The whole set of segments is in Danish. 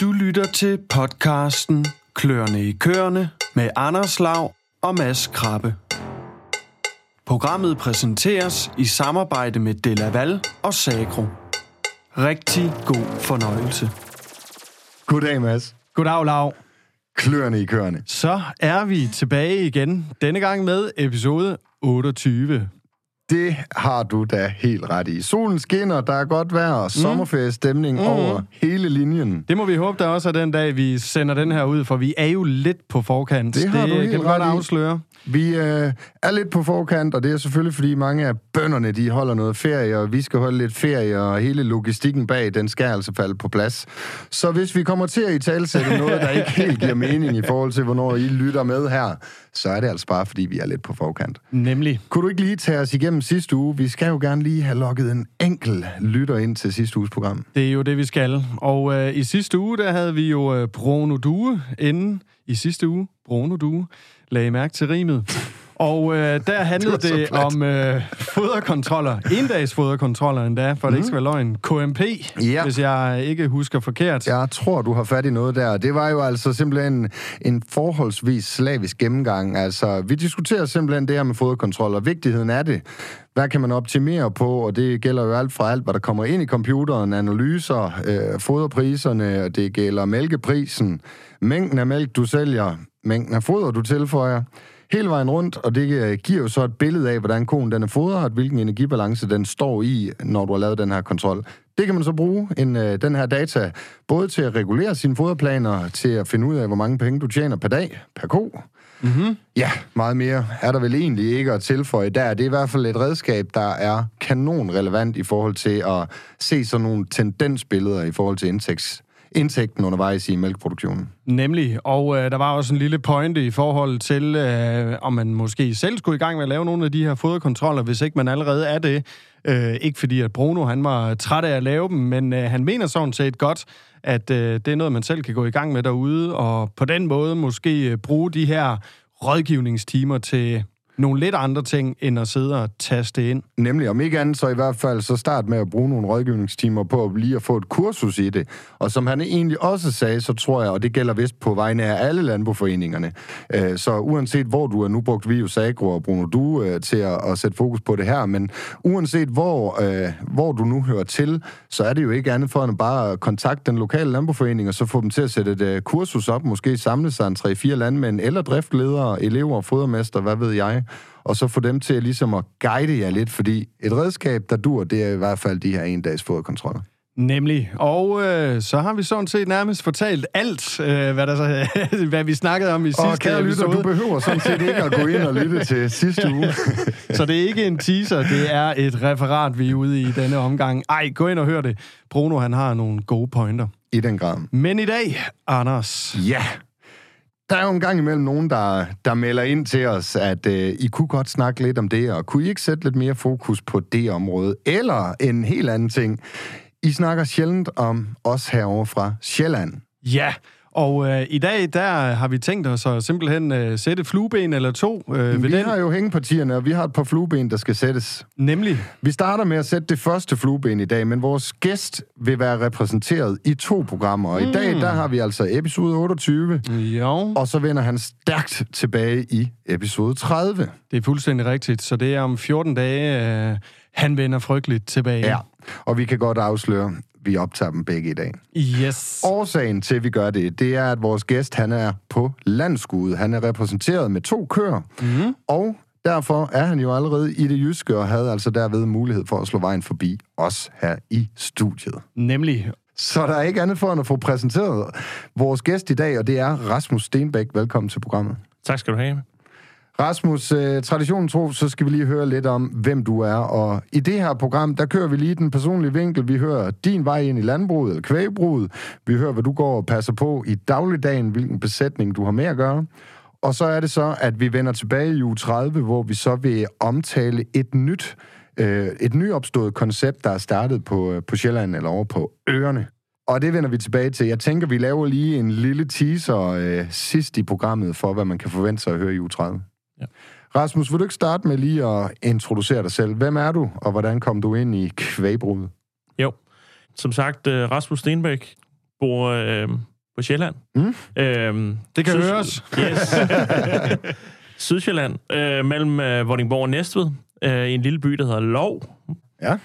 Du lytter til podcasten Klørne i Kørne med Anders Lav og Mads Krabbe. Programmet præsenteres i samarbejde med Delaval og Sagro. Rigtig god fornøjelse. Goddag, Mads. Goddag, Lav. Klørne i kørende. Så er vi tilbage igen, denne gang med episode 28. Det har du da helt ret i. Solen skinner, der er godt vejr og sommerferiestemning mm. over hele linjen. Det må vi håbe, der også er den dag, vi sender den her ud, for vi er jo lidt på forkant. Det har det du helt kan godt ret i. afsløre. Vi øh, er lidt på forkant, og det er selvfølgelig, fordi mange af bønderne, de holder noget ferie, og vi skal holde lidt ferie, og hele logistikken bag, den skal altså falde på plads. Så hvis vi kommer til at i talsætte noget, der ikke helt giver mening i forhold til, hvornår I lytter med her, så er det altså bare, fordi vi er lidt på forkant. Nemlig. Kunne du ikke lige tage os igennem Ligesom sidste uge? Vi skal jo gerne lige have lukket en enkel lytter ind til sidste uges program. Det er jo det, vi skal. Og øh, i sidste uge, der havde vi jo øh, Bruno Due inden. I sidste uge, Bruno Due, lagde mærke til rimet. Og øh, der handlede Det det om øh, foderkontroller. Endags foderkontroller endda, for mm. det ikke skal være løgn. KMP, Ja. hvis jeg ikke husker forkert. Jeg tror, du har fat i noget der. Det var jo altså simpelthen en forholdsvis slavisk gennemgang. Altså, vi diskuterer simpelthen det her med foderkontrol, og vigtigheden af det. Hvad kan man optimere på? Og det gælder jo alt fra alt, hvad der kommer ind i computeren, analyser, øh, foderpriserne, og det gælder mælkeprisen, mængden af mælk, du sælger, mængden af foder, du tilføjer. Hele vejen rundt, og det øh, giver jo så et billede af, hvordan koen den er fodret, hvilken energibalance den står i, når du har lavet den her kontrol. Det kan man så bruge, en, øh, den her data, både til at regulere sine foderplaner, til at finde ud af, hvor mange penge du tjener per dag, per ko. Mm-hmm. Ja, meget mere er der vel egentlig ikke at tilføje der. Det er i hvert fald et redskab, der er kanon relevant i forhold til at se sådan nogle tendensbilleder i forhold til indtægts, indtægten undervejs i mælkeproduktionen. Nemlig, og øh, der var også en lille pointe i forhold til, øh, om man måske selv skulle i gang med at lave nogle af de her foderkontroller, hvis ikke man allerede er det. Øh, ikke fordi, at Bruno han var træt af at lave dem, men øh, han mener sådan set godt, at øh, det er noget, man selv kan gå i gang med derude, og på den måde måske øh, bruge de her rådgivningstimer til nogle lidt andre ting, end at sidde og taste ind. Nemlig, om ikke andet, så i hvert fald så start med at bruge nogle rådgivningstimer på at lige at få et kursus i det. Og som han egentlig også sagde, så tror jeg, og det gælder vist på vegne af alle landboforeningerne, øh, så uanset hvor du er, nu brugt vi Agro og Bruno Du øh, til at, at sætte fokus på det her, men uanset hvor, øh, hvor du nu hører til, så er det jo ikke andet for end at bare kontakte den lokale landboforening, og så få dem til at sætte et øh, kursus op, måske samle sig en 3-4 landmænd, eller driftledere, elever, fodermester, hvad ved jeg, og så få dem til ligesom at guide jer lidt, fordi et redskab, der dur, det er i hvert fald de her en dags foderkontroller. Nemlig. Og øh, så har vi sådan set nærmest fortalt alt, øh, hvad, der så, hvad vi snakkede om i sidste Og kære lytter, episode. du behøver sådan set ikke at gå ind og lytte til sidste uge. Så det er ikke en teaser, det er et referat, vi er ude i denne omgang. Ej, gå ind og hør det. Bruno, han har nogle gode pointer. I den grad. Men i dag, Anders, Ja. Der er jo en gang imellem nogen, der, der melder ind til os, at øh, I kunne godt snakke lidt om det, og kunne I ikke sætte lidt mere fokus på det område? Eller en helt anden ting. I snakker sjældent om os herovre fra Sjælland. ja, og øh, i dag, der har vi tænkt os at simpelthen øh, sætte flueben eller to øh, ved Vi den. har jo hængepartierne, og vi har et par flueben, der skal sættes. Nemlig, Vi starter med at sætte det første flueben i dag, men vores gæst vil være repræsenteret i to programmer. Og i dag, der har vi altså episode 28, jo, og så vender han stærkt tilbage i episode 30. det er fuldstændig rigtigt. Så det er om 14 dage, øh, han vender frygteligt tilbage. Ja, og vi kan godt afsløre, vi optager dem begge i dag. Yes. Årsagen til, at vi gør det, det er, at vores gæst, han er på landskud. Han er repræsenteret med to køer, mm. og derfor er han jo allerede i det jyske, og havde altså derved mulighed for at slå vejen forbi os her i studiet. Nemlig. Så der er ikke andet for end at få præsenteret vores gæst i dag, og det er Rasmus Stenbæk. Velkommen til programmet. Tak skal du have. Rasmus, øh, traditionen tro, så skal vi lige høre lidt om, hvem du er. Og i det her program, der kører vi lige den personlige vinkel. Vi hører din vej ind i landbruget eller kvægbruget. Vi hører, hvad du går og passer på i dagligdagen, hvilken besætning du har med at gøre. Og så er det så, at vi vender tilbage i uge 30, hvor vi så vil omtale et nyt, øh, et nyopstået koncept, der er startet på, øh, på Sjælland eller over på Øerne. Og det vender vi tilbage til. Jeg tænker, vi laver lige en lille teaser øh, sidst i programmet for, hvad man kan forvente sig at høre i uge 30. Ja. Rasmus, vil du ikke starte med lige at introducere dig selv? Hvem er du, og hvordan kom du ind i kvægbruget? Jo. Som sagt, øh, Rasmus Stenbæk, bor øh, på Sjælland. Mm. Øhm, Det kan Syd- høres. Yes. Sydsjælland, øh, mellem øh, Vordingborg og Næstved, øh, i en lille by, der hedder Lov. Ja.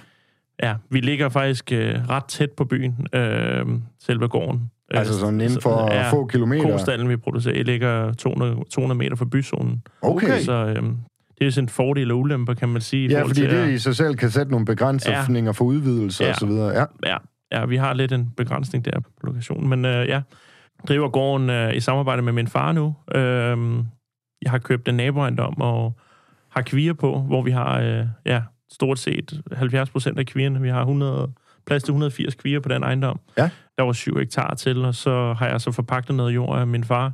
Ja, vi ligger faktisk øh, ret tæt på byen, øh, selve gården. Altså sådan inden for ja, få kilometer. Kostallen, vi producerer, ligger 200, 200 meter fra byzonen. Okay. Så øh, det er sådan en fordel og ulempe, kan man sige. Ja, fordi det at- i sig selv kan sætte nogle begrænsninger for udvidelse Ja. og så videre. Ja. Ja, ja, vi har lidt en begrænsning der på lokationen. Men øh, ja, driver gården øh, i samarbejde med min far nu. Øh, jeg har købt en naboejendom og har kvier på, hvor vi har øh, ja, stort set 70 procent af kvierne. Vi har 100, plads til 180 kvier på den ejendom. Ja. Der var 7 hektar til, og så har jeg så forpagtet noget jord af min far.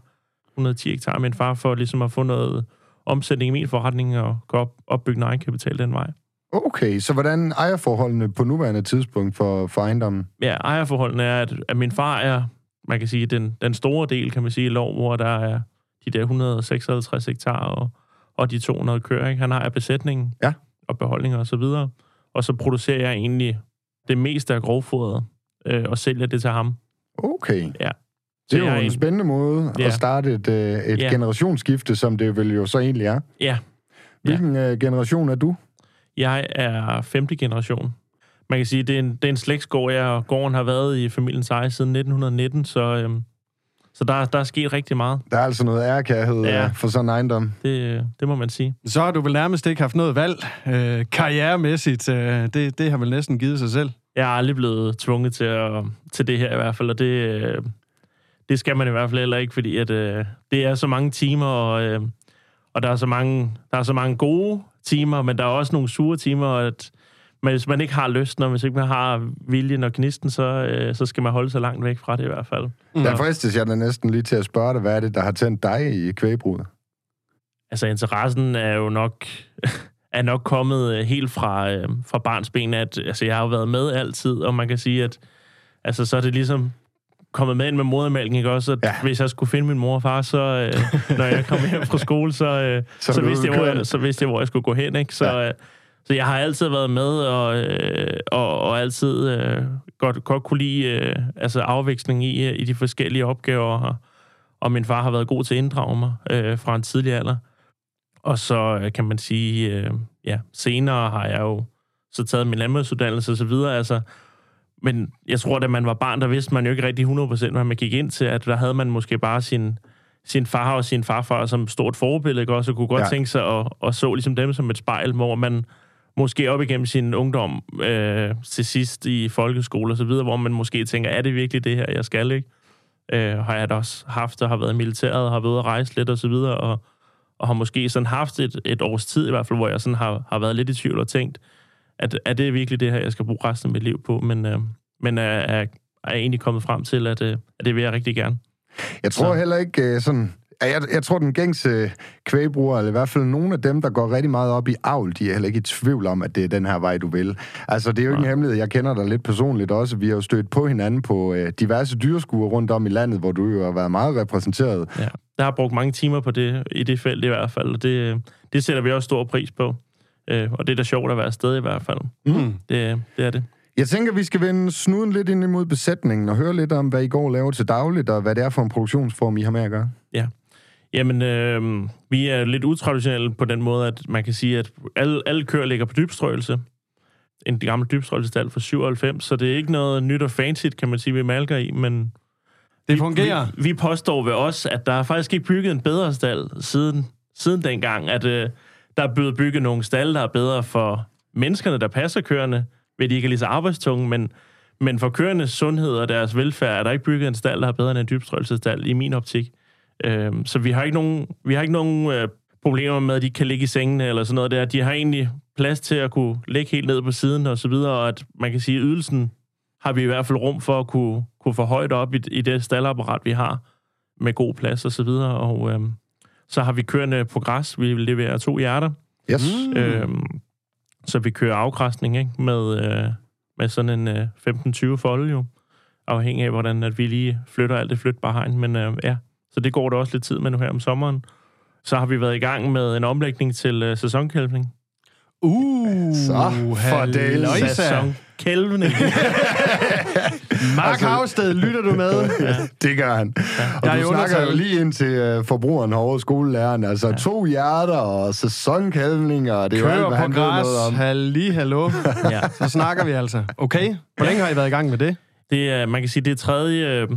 110 hektar af min far, for ligesom at få noget omsætning i min forretning og gå op, opbygge en egenkapital den vej. Okay, så hvordan ejerforholdene på nuværende tidspunkt for, for ejendommen? ja, ejerforholdene er, at, at min far er, man kan sige, den, den store del, kan man sige, i lov, hvor der er de der 156 hektar og, og de 200 køer. Ikke? Han har besætningen Ja. og beholdninger og så videre. Og så producerer jeg egentlig det meste af grovfodret øh, og sælger det til ham. Okay. Ja. Det er jo en spændende måde Ja. at starte et, øh, et Ja. generationsskifte, som det vel jo så egentlig er. Ja, Hvilken øh, generation er du? jeg er femte generation. Man kan sige, det er en, det er en slægtsgård, jeg og gården har været i familiens eje siden 1919, så, øhm, så der, der er sket rigtig meget. Der er altså noget ærekærhed Ja. ja. for sådan en ejendom. Det, det må man sige. Så har du vel nærmest ikke haft noget valg øh, karrieremæssigt. Øh, det, det har vel næsten givet sig selv. Jeg er aldrig blevet tvunget til, at, til det her i hvert fald, og det, øh, det skal man i hvert fald heller ikke, fordi at, øh, det er så mange timer, og, øh, og der, er så mange, der er så mange gode timer, men der er også nogle sure timer, og at men hvis man ikke har lysten, og hvis ikke man har viljen og knisten, så, øh, så skal man holde sig langt væk fra det i hvert fald. Mm. Der fristes jeg da næsten lige til at spørge dig, hvad er det, der har tændt dig i kvægbruget? Altså interessen er jo nok er nok kommet øh, helt fra, øh, fra barns ben, at altså, jeg har jo været med altid, og man kan sige, at altså, så er det ligesom kommet med ind med modermælken, ikke også? At Ja. Hvis jeg skulle finde min mor og far, så øh, når jeg kom hjem fra skole, så, øh, Så så, vidste jeg, hvor jeg, så vidste jeg, hvor jeg skulle gå hen, ikke? Så, Ja. ja. øh, så jeg har altid været med, og, øh, og, og altid øh, godt, godt kunne lide øh, altså afveksling i, øh, i de forskellige opgaver, og, og min far har været god til at inddrage mig øh, fra en tidlig alder. Og så øh, kan man sige, øh, ja, senere har jeg jo så taget min landmandsuddannelse og så videre, altså, men jeg tror, at da man var barn, der vidste man jo ikke rigtig 100% hvad man gik ind til, at der havde man måske bare sin, sin far og sin farfar som stort forbillede, ikke også, og kunne godt Ja. tænke sig at, at så ligesom dem som et spejl, hvor man måske op igennem sin ungdom øh, til sidst i folkeskole og så videre, hvor man måske tænker, er det virkelig det her, jeg skal, ikke? Øh, har jeg da også haft, og har været i militæret, har været at rejse lidt og så videre, og, og har måske sådan haft et, et års tid i hvert fald, hvor jeg sådan har, har været lidt i tvivl og tænkt, at er det virkelig det her, jeg skal bruge resten af mit liv på? Men, øh, men er, er, er egentlig kommet frem til, at, øh, at det vil jeg rigtig gerne. Jeg tror Så- heller ikke øh, sådan... Jeg, jeg tror, den gængse kvægbruger, eller i hvert fald nogle af dem, der går rigtig meget op i avl, de er heller ikke i tvivl om, at det er den her vej, du vil. Altså, det er jo ikke en Nej. hemmelighed. Jeg kender dig lidt personligt også. Vi har jo stødt på hinanden på øh, diverse dyreskuer rundt om i landet, hvor du jo har været meget repræsenteret. Ja. Jeg har brugt mange timer på det, i det felt i hvert fald, og det, det sætter vi også stor pris på. Øh, og det er da sjovt at være afsted i hvert fald. Mm. Det, det er det. Jeg tænker, vi skal vende snuden lidt ind imod besætningen og høre lidt om, hvad I går laver til dagligt, og hvad det er for en produktionsform, I har med at gøre. Jamen, øh, vi er lidt utraditionelle på den måde, at man kan sige, at alle, alle køer ligger på dybstrøelse. En gammel dybstrøelsestal fra 97, så det er ikke noget nyt og fancy, kan man sige, vi malker i, men Det fungerer. Vi, vi påstår ved os, at der er faktisk ikke bygget en bedre stald siden, siden dengang, at øh, der er blevet bygget nogle stalle, der er bedre for menneskerne, der passer køerne, ved de ikke er lige så arbejdstunge, men, men for køernes sundhed og deres velfærd er der ikke bygget en stald, der er bedre end en dybstrøelsesstald, i min optik. Øh, så vi har ikke nogen, vi har ikke nogen øh, problemer med, at de kan ligge i sengene eller sådan noget der. De har egentlig plads til at kunne ligge helt ned på siden og så videre, og at man kan sige, at ydelsen har vi i hvert fald rum for at kunne, kunne få højt op i, i det staldapparat, vi har, med god plads og så videre. Og øhm, så har vi kørende på græs. Vi leverer to hjerter. Yes. Øhm, så vi kører afgræsning ikke? Med, øh, med sådan en øh, 15-20 folde jo. Afhængig af, hvordan at vi lige flytter alt det flytbare hegn. Men øh, ja, så det går der også lidt tid med nu her om sommeren. Så har vi været i gang med en omlægning til øh, sæsonkælvning. Uh, Så, for delen. halløjsa. Sæson Kelvning. Mark Altså- Havsted, lytter du med? Det gør han. Og Jeg er du snakker jo lige ind til uh, forbrugeren herovre, skolelæreren. Altså ja. to hjerter og sæsonkalvninger. og Det er jo alt, Kører hvad på han ved noget græs, om. halli, hallo. ja. Så snakker vi altså. Okay, hvor længe har I været i gang med det? Det er, man kan sige, det er tredje, øh,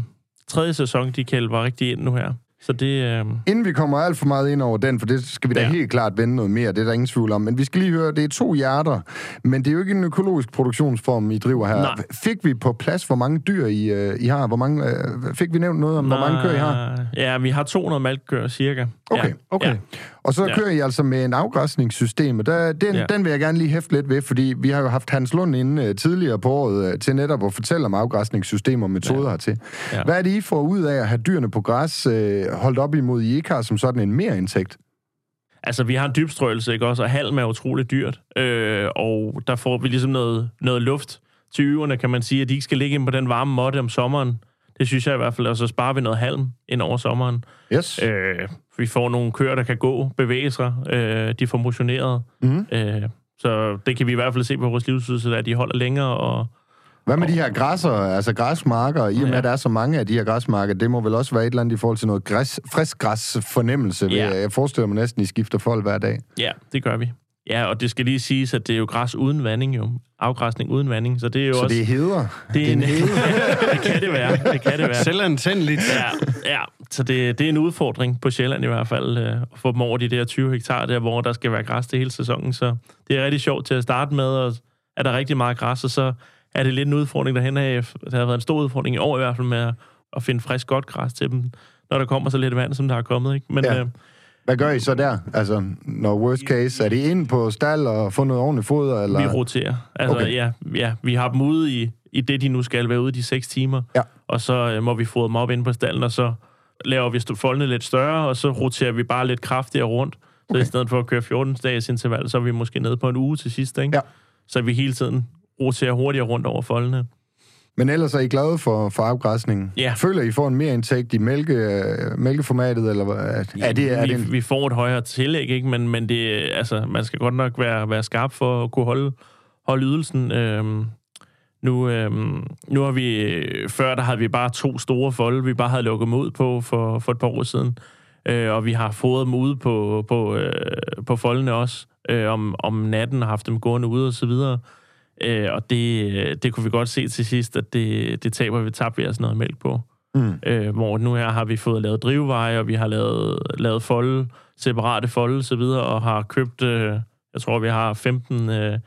tredje sæson, de kælder rigtig ind nu her. Så det, øh, Inden vi kommer alt for meget ind over den, for det skal vi da Ja. helt klart vende noget mere, det er der ingen tvivl om. Men vi skal lige høre, det er to hjerter, men det er jo ikke en økologisk produktionsform, I driver her. Nej. Fik vi på plads, hvor mange dyr I, øh, I har? Hvor mange, øh, fik vi nævnt noget om, hvor mange køer I har? Ja, vi har 200 malkkøer cirka. Okay, ja. okay. Ja. Og så Ja. kører I altså med en afgræsningssystem, og der, den, ja. Ja. den vil jeg gerne lige hæfte lidt ved, fordi vi har jo haft Hans Lund inde uh, tidligere på året uh, til netop at fortælle om afgræsningssystemer og metoder ja. hertil. Ja. Ja. Hvad er det, I får ud af at have dyrene på græs uh, holdt op imod, I ikke har som sådan en mere indtægt? Altså, vi har en dybstrøelse, ikke også? Og halm er utroligt dyrt. Øh, og der får vi ligesom noget, noget luft til yverne, kan man sige, at de ikke skal ligge ind på den varme måtte om sommeren. Det synes jeg i hvert fald, og så sparer vi noget halm ind over sommeren. Yes. Øh. Vi får nogle køer, der kan gå, bevæge sig. Øh, de får motioneret. Mm. Øh, så det kan vi i hvert fald se på vores livsydelse, at de holder længere. Og, Hvad med de her græsser, altså græsmarker, i og med, at der er så mange af de her græsmarker, det må vel også være et eller andet i forhold til noget græs, frisk græs fornemmelse. Ja. Jeg forestiller mig næsten, I skifter folk hver dag. ja, det gør vi. Ja, og det skal lige siges, at det er jo græs uden vanding, jo. Afgræsning uden vanding, så det er jo Så også... det er heder. det er en, hede. det kan det være. Det kan det være. Selvantændeligt. Ja, ja. så det, det er en udfordring på Sjælland i hvert fald, øh, at få dem over de der 20 hektar der, hvor der skal være græs det hele sæsonen. Så det er rigtig sjovt til at starte med, og er der rigtig meget græs, og så er det lidt en udfordring derhen af. Det har været en stor udfordring i år i hvert fald med at, at finde frisk godt græs til dem, når der kommer så lidt vand, som der er kommet. Ikke? Men ja. øh, Hvad gør I så der? Altså, når worst case, er det ind på stald og få noget ordentligt foder? Eller? vi roterer. Altså, Okay. ja, ja, vi har dem ude i, i det, de nu skal være ude de 6 timer. Ja. Og så øh, må vi fodre dem op inde på stallen, og så laver vi foldene lidt større, og så roterer vi bare lidt kraftigere rundt. Så Okay. i stedet for at køre 14 dages interval, så er vi måske nede på en uge til sidst, ikke? Ja. Så vi hele tiden roterer hurtigere rundt over foldene. Men ellers er I glade for, for afgræsningen? Ja. Føler I får en mere indtægt i mælke, mælkeformatet, eller er det, er vi, det en... vi får et højere tillæg, ikke? Men, men det, altså, man skal godt nok være, være skarp for at kunne holde, holde ydelsen. Øhm, nu, øhm, nu har vi... Før der havde vi bare to store folde, vi bare havde lukket ud på for, for et par år siden. Øh, og vi har fået dem ude på, på, øh, på foldene også øh, om, om natten og haft dem gående ude og så videre. Øh, og det, det kunne vi godt se til sidst, at det, det taber vi tabte vi altså noget mælk på. Mm. Øh, hvor nu her har vi fået lavet drivveje, og vi har lavet, lavet folde, separate folde og så videre, og har købt, øh, jeg tror vi har 15 øh,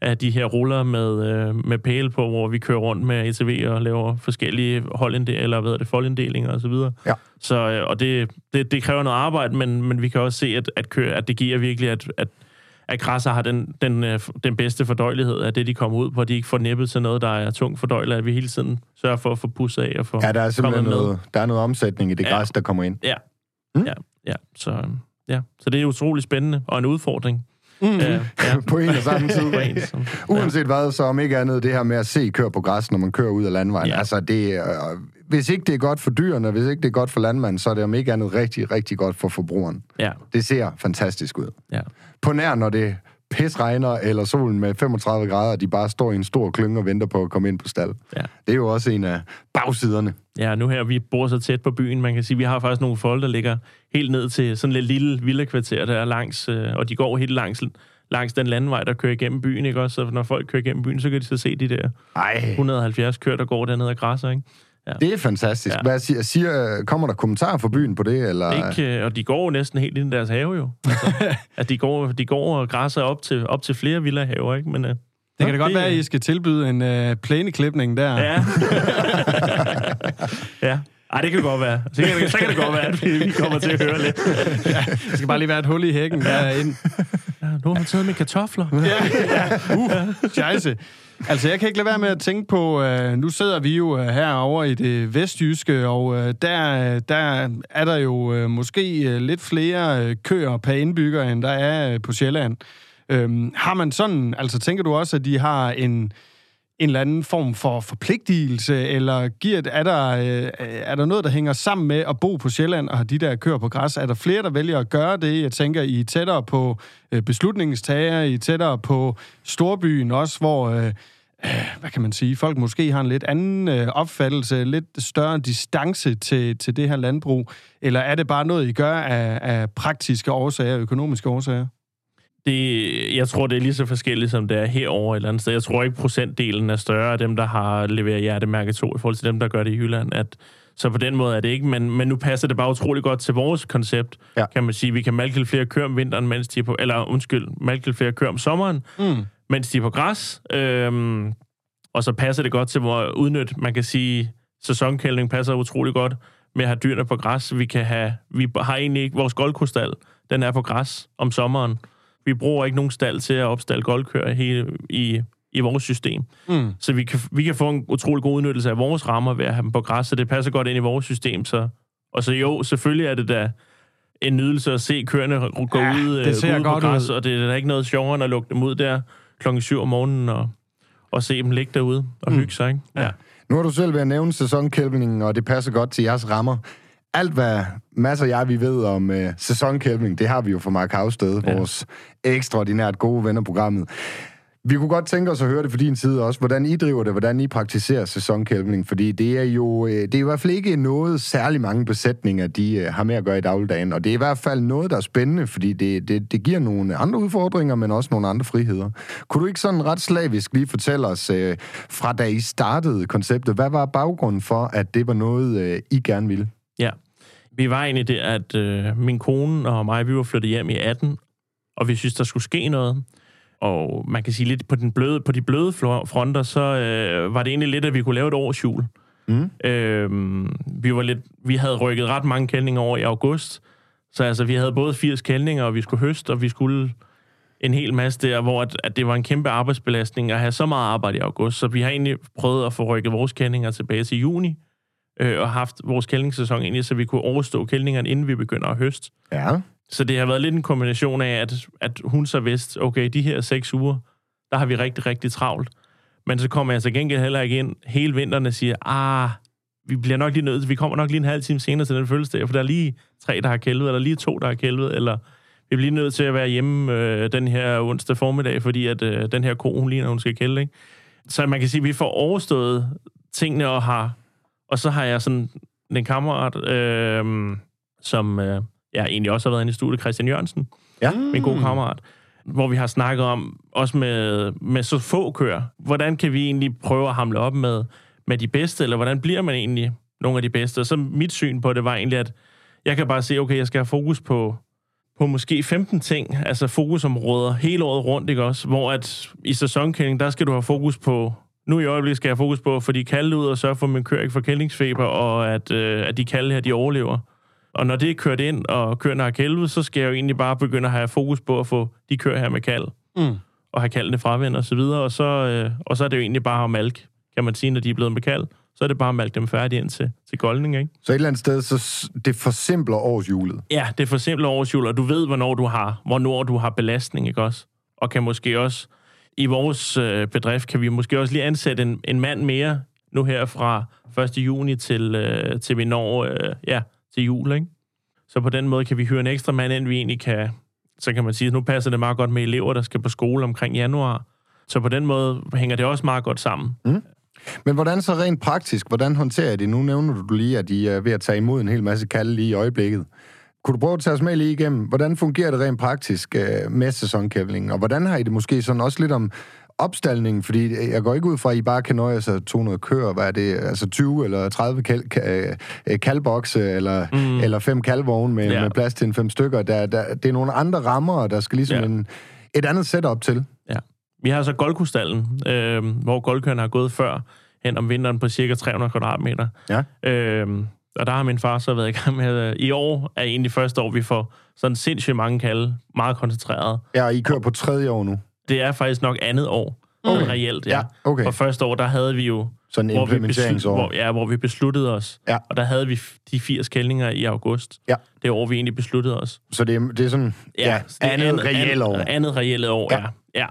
af de her ruller med, øh, med pæle på, hvor vi kører rundt med ATV og laver forskellige holdinddelinger, eller hvad er det, foldinddelinger og så videre. Ja. Så, øh, og det, det, det kræver noget arbejde, men, men vi kan også se, at, at, køre, at det giver virkelig, at, at at græsser har den, den, øh, den bedste fordøjelighed af det, de kommer ud på, at de ikke får nippet til noget, der er tungt fordøjeligt, at vi hele tiden sørger for at få pusset af og få Ja, der er simpelthen med. noget, der er noget omsætning i det Ja. græs, der kommer ind. Ja. Mm. Ja, ja. Så, øhm, ja. så det er utrolig spændende og en udfordring. Mm. Ja, ja. på en og samme tid. En, som- Uanset hvad, så om ikke andet det her med at se køre på græs, når man kører ud af landvejen. Ja. Altså, det, er- øh, hvis ikke det er godt for dyrene, hvis ikke det er godt for landmanden, så er det om ikke andet rigtig, rigtig godt for forbrugeren. Ja, Det ser fantastisk ud. ja. På nær, når det pis regner, eller solen med 35 grader, og de bare står i en stor klynge og venter på at komme ind på stald. Ja. Det er jo også en af bagsiderne. Ja, nu her, vi bor så tæt på byen, man kan sige, vi har faktisk nogle folk, der ligger helt ned til sådan et lille villakvarter, der er langs, øh, og de går helt langs, langs den landvej, der kører igennem byen, ikke også? Så når folk kører igennem byen, så kan de så se de der Ej, 170 køer, der går dernede og græsser, ikke? Det er fantastisk. Ja. Hvad siger, siger, kommer der kommentarer fra byen på det? Eller? Ikke, øh, og de går jo næsten helt ind i deres have jo. Altså, at de går, de går og græsser op til, op til flere villahaver, ikke? Men, øh, Det kan da godt det- være, at I skal tilbyde en øh, plæneklipning der. Ja. ja. Ej, det kan godt være. Så kan, det, så kan det godt være, at vi, kommer til at høre lidt. Der skal bare lige være et hul i hækken derinde. Ja, nu har hun taget med kartofler. Ja, ja. Uh, scheisse. Altså, jeg kan ikke lade være med at tænke på, øh, nu sidder vi jo øh, herovre i det vestjyske, og øh, der, der er der jo øh, måske øh, lidt flere øh, køer per indbygger, end der er øh, på Sjælland. Øhm, har man sådan, altså tænker du også, at de har en, en eller anden form for forpligtelse, eller giver, er, der, øh, er der noget, der hænger sammen med at bo på Sjælland og have de der køer på græs? Er der flere, der vælger at gøre det? Jeg tænker, I er tættere på øh, beslutningstager, I er tættere på storbyen også, hvor... Øh, øh hvad kan man sige, folk måske har en lidt anden øh, opfattelse, lidt større distance til, til det her landbrug, eller er det bare noget, I gør af, af praktiske årsager, økonomiske årsager? Det, jeg tror, det er lige så forskelligt, som det er herovre et eller andet sted. Jeg tror ikke, procentdelen er større af dem, der har leveret hjertemærke 2, i forhold til dem, der gør det i Jylland. At, så på den måde er det ikke, men, men nu passer det bare utrolig godt til vores koncept, ja. kan man sige. Vi kan malke flere køer om vinteren, mens de er på, eller undskyld, malke flere køer om sommeren, mm. mens de er på græs. Øhm, og så passer det godt til vores udnyt, man kan sige, sæsonkældning passer utrolig godt med at have dyrene på græs. Vi, kan have, vi har egentlig ikke vores goldkrystal, den er på græs om sommeren. Vi bruger ikke nogen stald til at opstalle goldkøer hele, i, i vores system. Mm. Så vi kan, vi kan få en utrolig god udnyttelse af vores rammer ved at have dem på græs, så det passer godt ind i vores system. Så, og så jo, selvfølgelig er det da en nydelse at se køerne gå ja, ud, det øh, ser ud på græs, ud. og det er da ikke noget sjovere end at lukke dem ud der klokken 7 om morgenen og, og se dem ligge derude og mm. hygge sig. Ikke? Ja. Nu har du selv været at nævne sæsonkælvningen, og det passer godt til jeres rammer alt, hvad masser af jer, vi ved om øh, sæsonkælvning, det har vi jo fra Mark Havsted, ja. vores ekstraordinært gode vennerprogrammet. Vi kunne godt tænke os at høre det fra din side også, hvordan I driver det, hvordan I praktiserer sæsonkælvning, fordi det er jo øh, det er i hvert fald ikke noget særlig mange besætninger, de øh, har med at gøre i dagligdagen, og det er i hvert fald noget, der er spændende, fordi det, det, det giver nogle andre udfordringer, men også nogle andre friheder. Kunne du ikke sådan ret slavisk lige fortælle os, øh, fra da I startede konceptet, hvad var baggrunden for, at det var noget, I gerne ville? Ja. Vi var egentlig det, at øh, min kone og mig, vi var flyttet hjem i 18, og vi synes, der skulle ske noget. Og man kan sige lidt på, den bløde, på de bløde fronter, så øh, var det egentlig lidt, at vi kunne lave et års jul. Mm. Øh, vi, var lidt, vi havde rykket ret mange kældninger over i august, så altså, vi havde både 80 kældninger, og vi skulle høste, og vi skulle en hel masse der, hvor at, at det var en kæmpe arbejdsbelastning at have så meget arbejde i august. Så vi har egentlig prøvet at få rykket vores kællinger tilbage til juni, øh, og haft vores kældningssæson egentlig, så vi kunne overstå kældningerne, inden vi begynder at høste. Ja. Så det har været lidt en kombination af, at, at hun så vidste, okay, de her seks uger, der har vi rigtig, rigtig travlt. Men så kommer jeg så gengæld heller ikke ind hele vinteren og siger, ah, vi bliver nok lige nødt vi kommer nok lige en halv time senere til den fødselsdag, for der er lige tre, der har kælvet, eller lige to, der har kælvet, eller vi bliver nødt til at være hjemme øh, den her onsdag formiddag, fordi at øh, den her ko, hun lige, når hun skal kælde, ikke? Så man kan sige, at vi får overstået tingene og har og så har jeg sådan en kammerat, øh, som øh, jeg egentlig også har været inde i studiet, Christian Jørgensen. Ja. Min gode kammerat. Hvor vi har snakket om, også med, med så få køer, hvordan kan vi egentlig prøve at hamle op med, med de bedste, eller hvordan bliver man egentlig nogle af de bedste? Og så mit syn på det var egentlig, at jeg kan bare se, okay, jeg skal have fokus på, på måske 15 ting, altså fokusområder hele året rundt, ikke også? Hvor at i sæsonkending, der skal du have fokus på nu i øjeblikket skal jeg have fokus på de kalde ud og sørge for, at min kører ikke får kældningsfeber, og at, øh, at de kalde her, de overlever. Og når det er kørt ind, og køerne har kælvet, så skal jeg jo egentlig bare begynde at have fokus på at få de kører her med kald. Mm. Og have kaldene fravendt og så videre. Og så, øh, og så er det jo egentlig bare at malke, kan man sige, når de er blevet med kald. Så er det bare at malke dem færdige ind til, til goldning, ikke? Så et eller andet sted, så det forsimpler årsjulet? Ja, det forsimpler årsjulet, og du ved, hvornår du har, hvornår du har belastning, ikke også? Og kan måske også i vores øh, bedrift kan vi måske også lige ansætte en, en mand mere nu her fra 1. juni til, øh, til vi når øh, ja, til jul. Ikke? Så på den måde kan vi hyre en ekstra mand ind, vi egentlig kan, så kan man sige, at nu passer det meget godt med elever, der skal på skole omkring januar. Så på den måde hænger det også meget godt sammen. Mm. Men hvordan så rent praktisk, hvordan håndterer I det? Nu nævner du lige, at I er ved at tage imod en hel masse kalde lige i øjeblikket. Kunne du prøve at tage os med lige igennem, hvordan fungerer det rent praktisk øh, med sæsonkævlingen, og hvordan har I det måske sådan også lidt om opstaldningen, fordi jeg går ikke ud fra, at I bare kan nøje sig 200 køer, hvad er det, altså 20 eller 30 kal, kal, øh, kalbokse, eller, mm. eller fem kalvogne med, ja. med plads til en fem stykker. Der, der, det er nogle andre rammer, der skal ligesom ja. en, et andet setup til. Ja. Vi har så Goldkustallen, øh, hvor goldkøerne har gået før hen om vinteren på cirka 300 kvadratmeter. Ja. Øh, og der har min far så været i gang med, øh, i år er egentlig første år, vi får sådan sindssygt mange kalde, meget koncentreret. Ja, I kører på tredje år nu? Det er faktisk nok andet år, okay. reelt, ja. ja okay. For første år, der havde vi jo... Sådan en implementeringsår. Hvor, ja, hvor vi besluttede os. Ja. Og der havde vi de 80 kældninger i august. Ja. Det år, vi egentlig besluttede os. Så det er, det er sådan ja, ja, andet, andet reelle år? Andet reelle år, ja. ja. ja.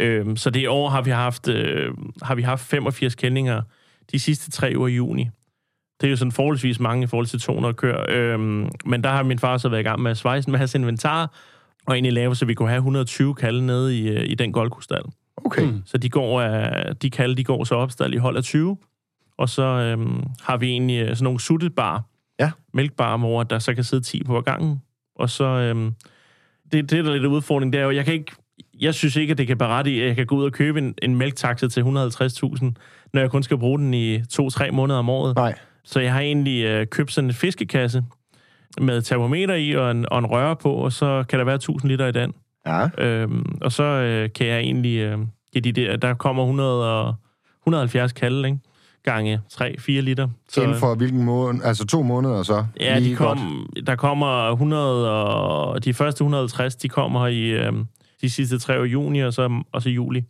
Øhm, så det år har vi haft, øh, har vi haft 85 kællinger de sidste tre uger i juni. Det er jo sådan forholdsvis mange i forhold til 200 køer. Øhm, men der har min far så været i gang med at svejse med hans inventar, og egentlig lave, så vi kunne have 120 kalde nede i, øh, i den goldkustal. Okay. Mm. Så de, går, øh, de kalde, de går så opstald i hold af 20, og så øhm, har vi egentlig øh, sådan nogle suttetbar, Ja. mælkbar, hvor der så kan sidde 10 på gangen. Og så, øhm, det, det der er lidt udfordring, det er jo, jeg kan ikke, jeg synes ikke, at det kan berettige, at jeg kan gå ud og købe en, en mælktaxe til 150.000, når jeg kun skal bruge den i to-tre måneder om året. Nej. Så jeg har egentlig øh, købt sådan en fiskekasse med termometer i og en, og en røre på, og så kan der være 1000 liter i den. Ja. Øhm, og så øh, kan jeg egentlig øh, give de der, der kommer 100 og, 170 kalde, ikke? gange 3-4 liter. Så, Inden for hvilken måned? Altså to måneder så? Ja, de kom, der kommer 100, og de første 150, de kommer i øh, de sidste tre år juni, og så, og så juli.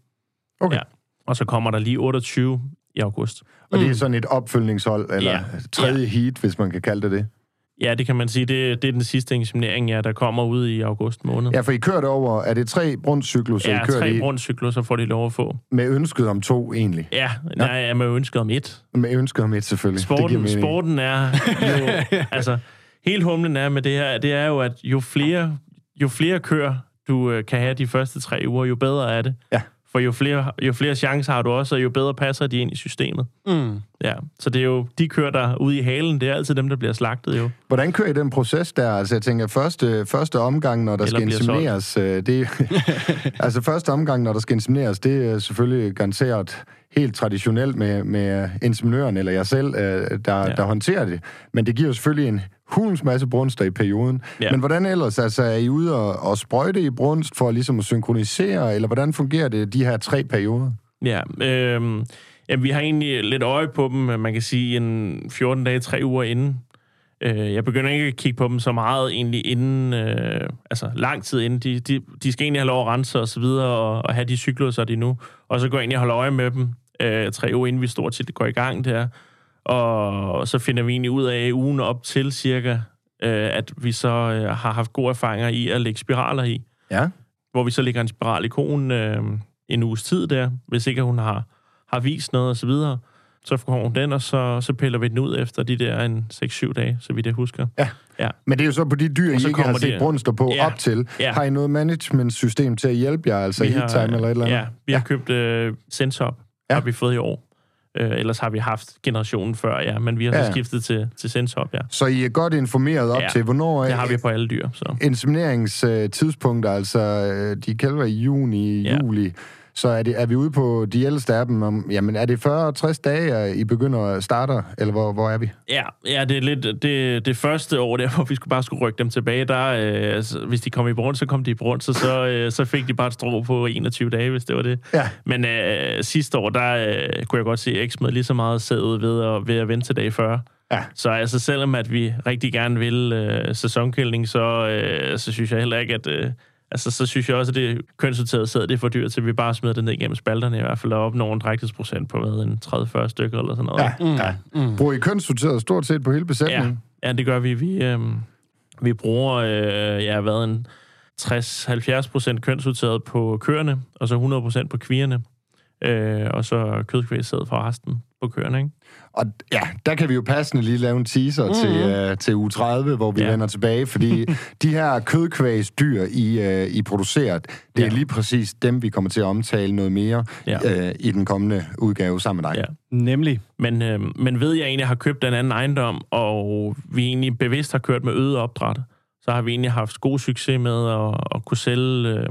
Okay. Ja. Og så kommer der lige 28 i august. Og det er sådan et opfølgningshold, eller Ja. tredje heat, hvis man kan kalde det det. Ja, det kan man sige. Det, det er den sidste inseminering, ja, der kommer ud i august måned. Ja, for I kører det over, er det tre brundscykluser, ja I kører tre grundcykluser får de lov at få. med ønsket om to egentlig? Ja, nej, jeg med ønsket om et. Med ønsket om et selvfølgelig. Sporten, sporten er jo... altså, helt humlen er med det her, det er jo, at jo flere, jo flere køer, du øh, kan have de første tre uger, jo bedre er det. Ja. For jo flere, jo flere chancer har du også, og jo bedre passer de ind i systemet. Mm. Ja, så det er jo de køer, der er ude i halen, det er altid dem, der bliver slagtet jo. Hvordan kører I den proces der? Altså, jeg tænker, første, første omgang, når der Eller skal insemineres, øh, det, altså første omgang, når der skal insemineres, det er selvfølgelig garanteret helt traditionelt med, med inseminøren eller jeg selv, øh, der. Ja. der håndterer det. Men det giver jo selvfølgelig en hulens masse brunster i perioden. Ja. Men hvordan ellers? Altså, er I ude og, og sprøjte i brunst for ligesom at synkronisere, eller hvordan fungerer det, de her tre perioder? Ja, øh, ja, vi har egentlig lidt øje på dem, man kan sige, en 14 dage, 3 uger inden. Øh, jeg begynder ikke at kigge på dem så meget egentlig inden, øh, altså lang tid inden. De, de, de skal egentlig have lov at rense og så videre, og, og have de cykluser, de nu. Og så går jeg egentlig og holder øje med dem øh, tre uger inden vi stort set går i gang der. Og så finder vi egentlig ud af ugen op til cirka, øh, at vi så øh, har haft gode erfaringer i at lægge spiraler i Ja. hvor vi så lægger en spiral i konen øh, en uges tid der, hvis ikke hun har, har vist noget og så videre. Så får hun den, og så, så piller vi den ud efter de der en 6-7 dage, så vidt jeg husker. Ja. Ja. Men det er jo så på de dyr, I Og så ikke har set det- brunster på Ja. op til. Ja. Har I noget management-system til at hjælpe jer, altså Vi heat time eller et eller andet? Ja, vi har købt øh, Sensop, Ja. ja. har vi fået i år. Øh, ellers har vi haft generationen før, ja, men vi har så Ja. skiftet til, til Sensop, ja. Så I er godt informeret op Ja. til, hvornår Det er har vi på alle dyr, så. insemineringstidspunkter, altså øh, de kalver i juni, Ja. juli, så er, det, er vi ude på de dem, om, jamen er det 40-60 dage, I begynder at starte, eller hvor, hvor er vi? Ja, ja, det er lidt det, det første år der, hvor vi skulle bare skulle rykke dem tilbage. Der, øh, altså, hvis de kom i brunst, så kom de i brunst, og så, øh, så fik de bare et strå på 21 dage, hvis det var det. Ja. Men øh, sidste år, der øh, kunne jeg godt se, at X med lige så meget sæd ud ved at, ved at vente til dag 40. Ja. Så altså, selvom at vi rigtig gerne vil øh, sæsonkældning, så, øh, så synes jeg heller ikke, at... Øh, altså, så synes jeg også, at det kønssorterede sæd, det er for dyrt, til vi bare smider det ned igennem spalterne i hvert fald, og opnår en drægtighedsprocent på, hvad, en 30-40 stykker eller sådan noget. Ja, mm. ja. Mm. Bruger I kønssorteret stort set på hele Ja, besætningen? ja det gør vi. Vi, øh, vi bruger, øh, ja, hvad, en 60-70 procent kønsudtaget på køerne, og så 100 procent på kvierne. Øh, og så kødkvægsæd for resten på køerne, ikke? Og ja, der kan vi jo passende lige lave en teaser mm. til, uh, til uge 30, hvor vi ja. Vender tilbage, fordi de her kødkvægsdyr, I, uh, I producerer, det er Ja. lige præcis dem, vi kommer til at omtale noget mere Ja. uh, i den kommende udgave sammen med dig. Ja. Nemlig. Men, øh, men ved jeg egentlig har købt en anden ejendom, og vi egentlig bevidst har kørt med øget opdræt, så har vi egentlig haft god succes med at, at kunne sælge, øh,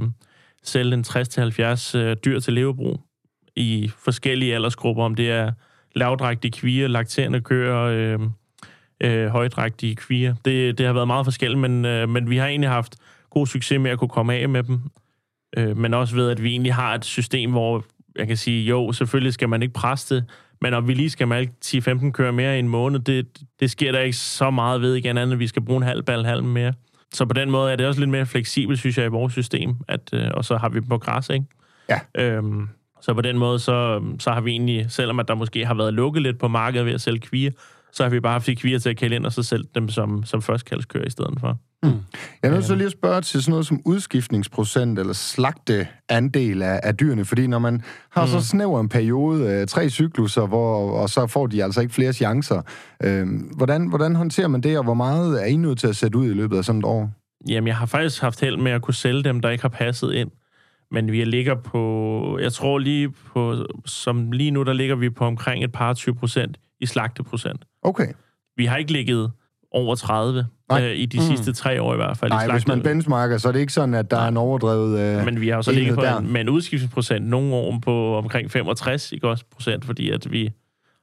sælge en 60-70 øh, dyr til levebrug i forskellige aldersgrupper, om det er lavdrægtige kvier, lakterende køer, øh, øh, højdrægtige kvier. Det, det har været meget forskelligt, men, øh, men vi har egentlig haft god succes med at kunne komme af med dem. Øh, men også ved, at vi egentlig har et system, hvor jeg kan sige, jo, selvfølgelig skal man ikke presse det, men om vi lige skal malke 10-15 kører mere i en måned, det, det sker der ikke så meget ved igen, andet vi skal bruge en halv bal halv mere. Så på den måde er det også lidt mere fleksibelt, synes jeg, i vores system. At, øh, og så har vi på græs, ikke? Ja. Øhm, så på den måde, så, så har vi egentlig, selvom at der måske har været lukket lidt på markedet ved at sælge kvier, så har vi bare haft de kvier til at kælde ind, og så selv dem som, som førstkaldskører i stedet for. Jeg er nødt til lige spørge til sådan noget som udskiftningsprocent eller slagteandel af, af dyrene, fordi når man har så snæver en periode, øh, tre cykluser, hvor, og så får de altså ikke flere chancer, øh, hvordan, hvordan håndterer man det, og hvor meget er I nødt til at sætte ud i løbet af sådan et år? Jamen, jeg har faktisk haft held med at kunne sælge dem, der ikke har passet ind. Men vi ligger på, jeg tror lige på, som lige nu, der ligger vi på omkring et par 20 procent i slagteprocent. Okay. Vi har ikke ligget over 30 Nej. øh, i de sidste tre år i hvert fald. Nej, hvis man benchmarker, så er det ikke sådan, at der er en overdrevet... Øh, Men vi har jo så enhed ligget på der. en, med en udskiftningsprocent nogle år på omkring 65 ikke også, procent, fordi at vi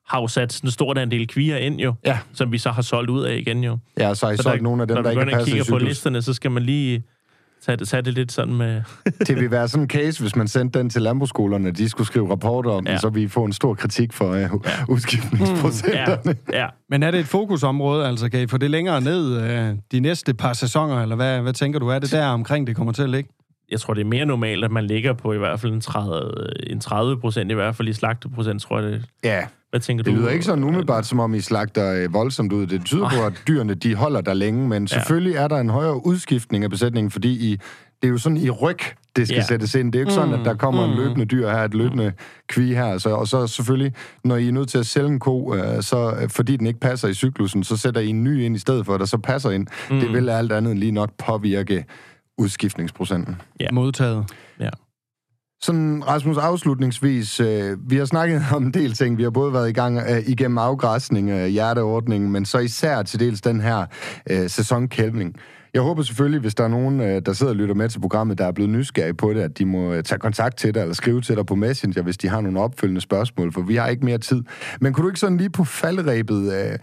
har jo sat sådan en stor andel kvier ind jo, Ja. som vi så har solgt ud af igen jo. ja, så har I Så solgt der- nogle af dem, der vi ikke passet i kigger på listerne, så skal man lige tage det, tage det lidt sådan med... Det vil være sådan en case, hvis man sendte den til landbrugsskolerne, de skulle skrive rapporter om ja. Ja. den, så vi får en stor kritik for øh, ja, udskiftningsprocenterne. ja. Men er det et fokusområde, altså kan I få det længere ned øh, de næste par sæsoner, eller hvad, hvad tænker du, er det der omkring, det kommer til at ligge? Jeg tror, det er mere normalt, at man ligger på i hvert fald en 30, en 30 procent, i hvert fald i slagteprocent, tror jeg det. Ja, Hvad tænker det du? lyder ikke sådan umiddelbart, som om I slagter øh, voldsomt ud. Det tyder på, at dyrene de holder der længe, men selvfølgelig er der en højere udskiftning af besætningen, fordi I, det er jo sådan i ryg, det skal Ja. sættes ind. Det er jo ikke sådan, at der kommer en løbende dyr her, et løbende kvi her. Så, og så selvfølgelig, når I er nødt til at sælge en ko, øh, så øh, fordi den ikke passer i cyklusen, så sætter I en ny ind i stedet for, der så passer ind. Mm. Det vil alt andet lige nok påvirke udskiftningsprocenten. Ja. Modtaget. Ja. Sådan, Rasmus, afslutningsvis, øh, vi har snakket om en del ting. Vi har både været i gang øh, igennem afgræsning, øh, hjerteordningen, men så især til dels den her øh, sæsonkælvning. Jeg håber selvfølgelig, hvis der er nogen, øh, der sidder og lytter med til programmet, der er blevet nysgerrige på det, at de må øh, tage kontakt til dig eller skrive til dig på Messenger, hvis de har nogle opfølgende spørgsmål, for vi har ikke mere tid. Men kunne du ikke sådan lige på faldrebet... Øh,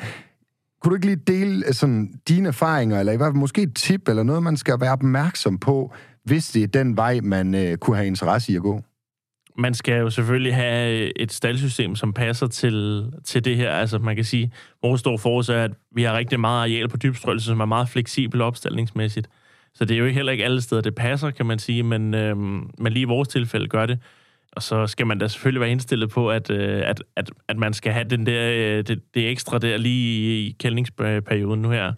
kunne du ikke lige dele øh, sådan, dine erfaringer, eller i hvert fald måske et tip, eller noget, man skal være opmærksom på, hvis det er den vej, man øh, kunne have interesse i at gå? Man skal jo selvfølgelig have øh, et staldsystem, som passer til, til det her. Altså man kan sige, vores store fokus er, at vi har rigtig meget areal på dybstrøelse, som er meget fleksibel opstillingsmæssigt. Så det er jo heller ikke alle steder, det passer, kan man sige, men, øh, men lige i vores tilfælde gør det. Og så skal man da selvfølgelig være indstillet på, at, øh, at, at, at man skal have den der, øh, det, det ekstra der lige i kældningsperioden nu her.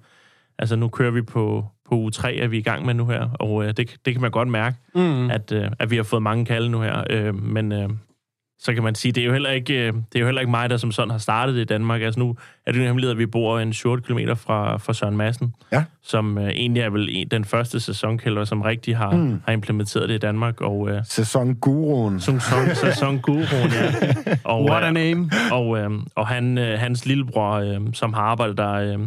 Altså nu kører vi på, på uge 3, er vi i gang med nu her, og øh, det, det kan man godt mærke, Mm. at, øh, at vi har fået mange kalde nu her. Øh, men øh, så kan man sige, det er jo heller ikke, øh, det er jo heller ikke mig, der som sådan har startet det i Danmark. Altså nu er det jo hemmelighed, at vi bor en 7 km fra, fra Søren Madsen, Ja. som øh, egentlig er vel en, den første sæsonkælder, som rigtig har, mm. har implementeret det i Danmark. Og øh, Sæsonguruen. sæson, sæsonguruen, ja. Og, What a øh, name. og, øh, og han, øh, hans lillebror, øh, som har arbejdet der øh,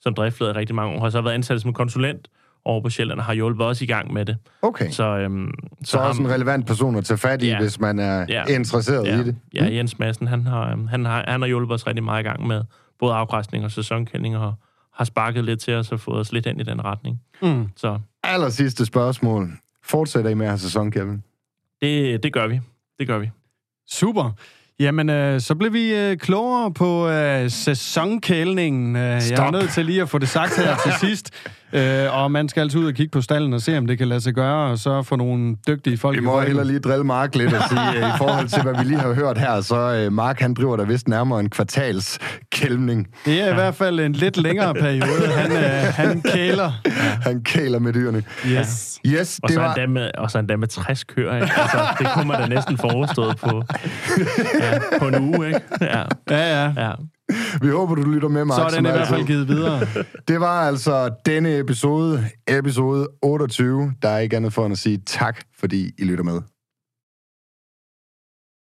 som driftleder i rigtig mange år, har så været ansat som konsulent over på Sjælland og har hjulpet os i gang med det. Okay. Så, øhm, Så også en relevant person at tage fat i, Ja. hvis man er Ja. interesseret ja, i det. Ja, Jens Madsen, han har, øhm, han, har, han har hjulpet os rigtig meget i gang med både afgræsning og sæsonkending, og har sparket lidt til os og fået os lidt ind i den retning. Mm. Så Aller sidste spørgsmål. Fortsætter I med at have sæson, Kevin? det, det gør vi. Det gør vi. Super. Jamen, øh, så blev vi øh, klogere på øh, sæsonkælningen. Øh, jeg er nødt til lige at få det sagt her til sidst. Øh, og man skal altid ud og kigge på stallen og se, om det kan lade sig gøre, og så få nogle dygtige folk Vi i må ryggen. heller lige drille Mark lidt og sige, øh, i forhold til, hvad vi lige har hørt her, så uh, Mark, han driver der vist nærmere en kvartals kælvning. Det er i hvert fald en lidt længere periode. Han, øh, han kæler. Han kæler med dyrene. Yes. Yes, Og det så, var... endda med, og så endda med 60 køer. Ikke? Altså, det kunne man da næsten forestået på, ja, på en uge. Ikke? Ja, Ja, ja. ja. Vi håber, du lytter med, Mark. Så er den i hvert fald givet videre. Det var altså denne episode, episode 28. Der er ikke andet for end at sige tak, fordi I lytter med.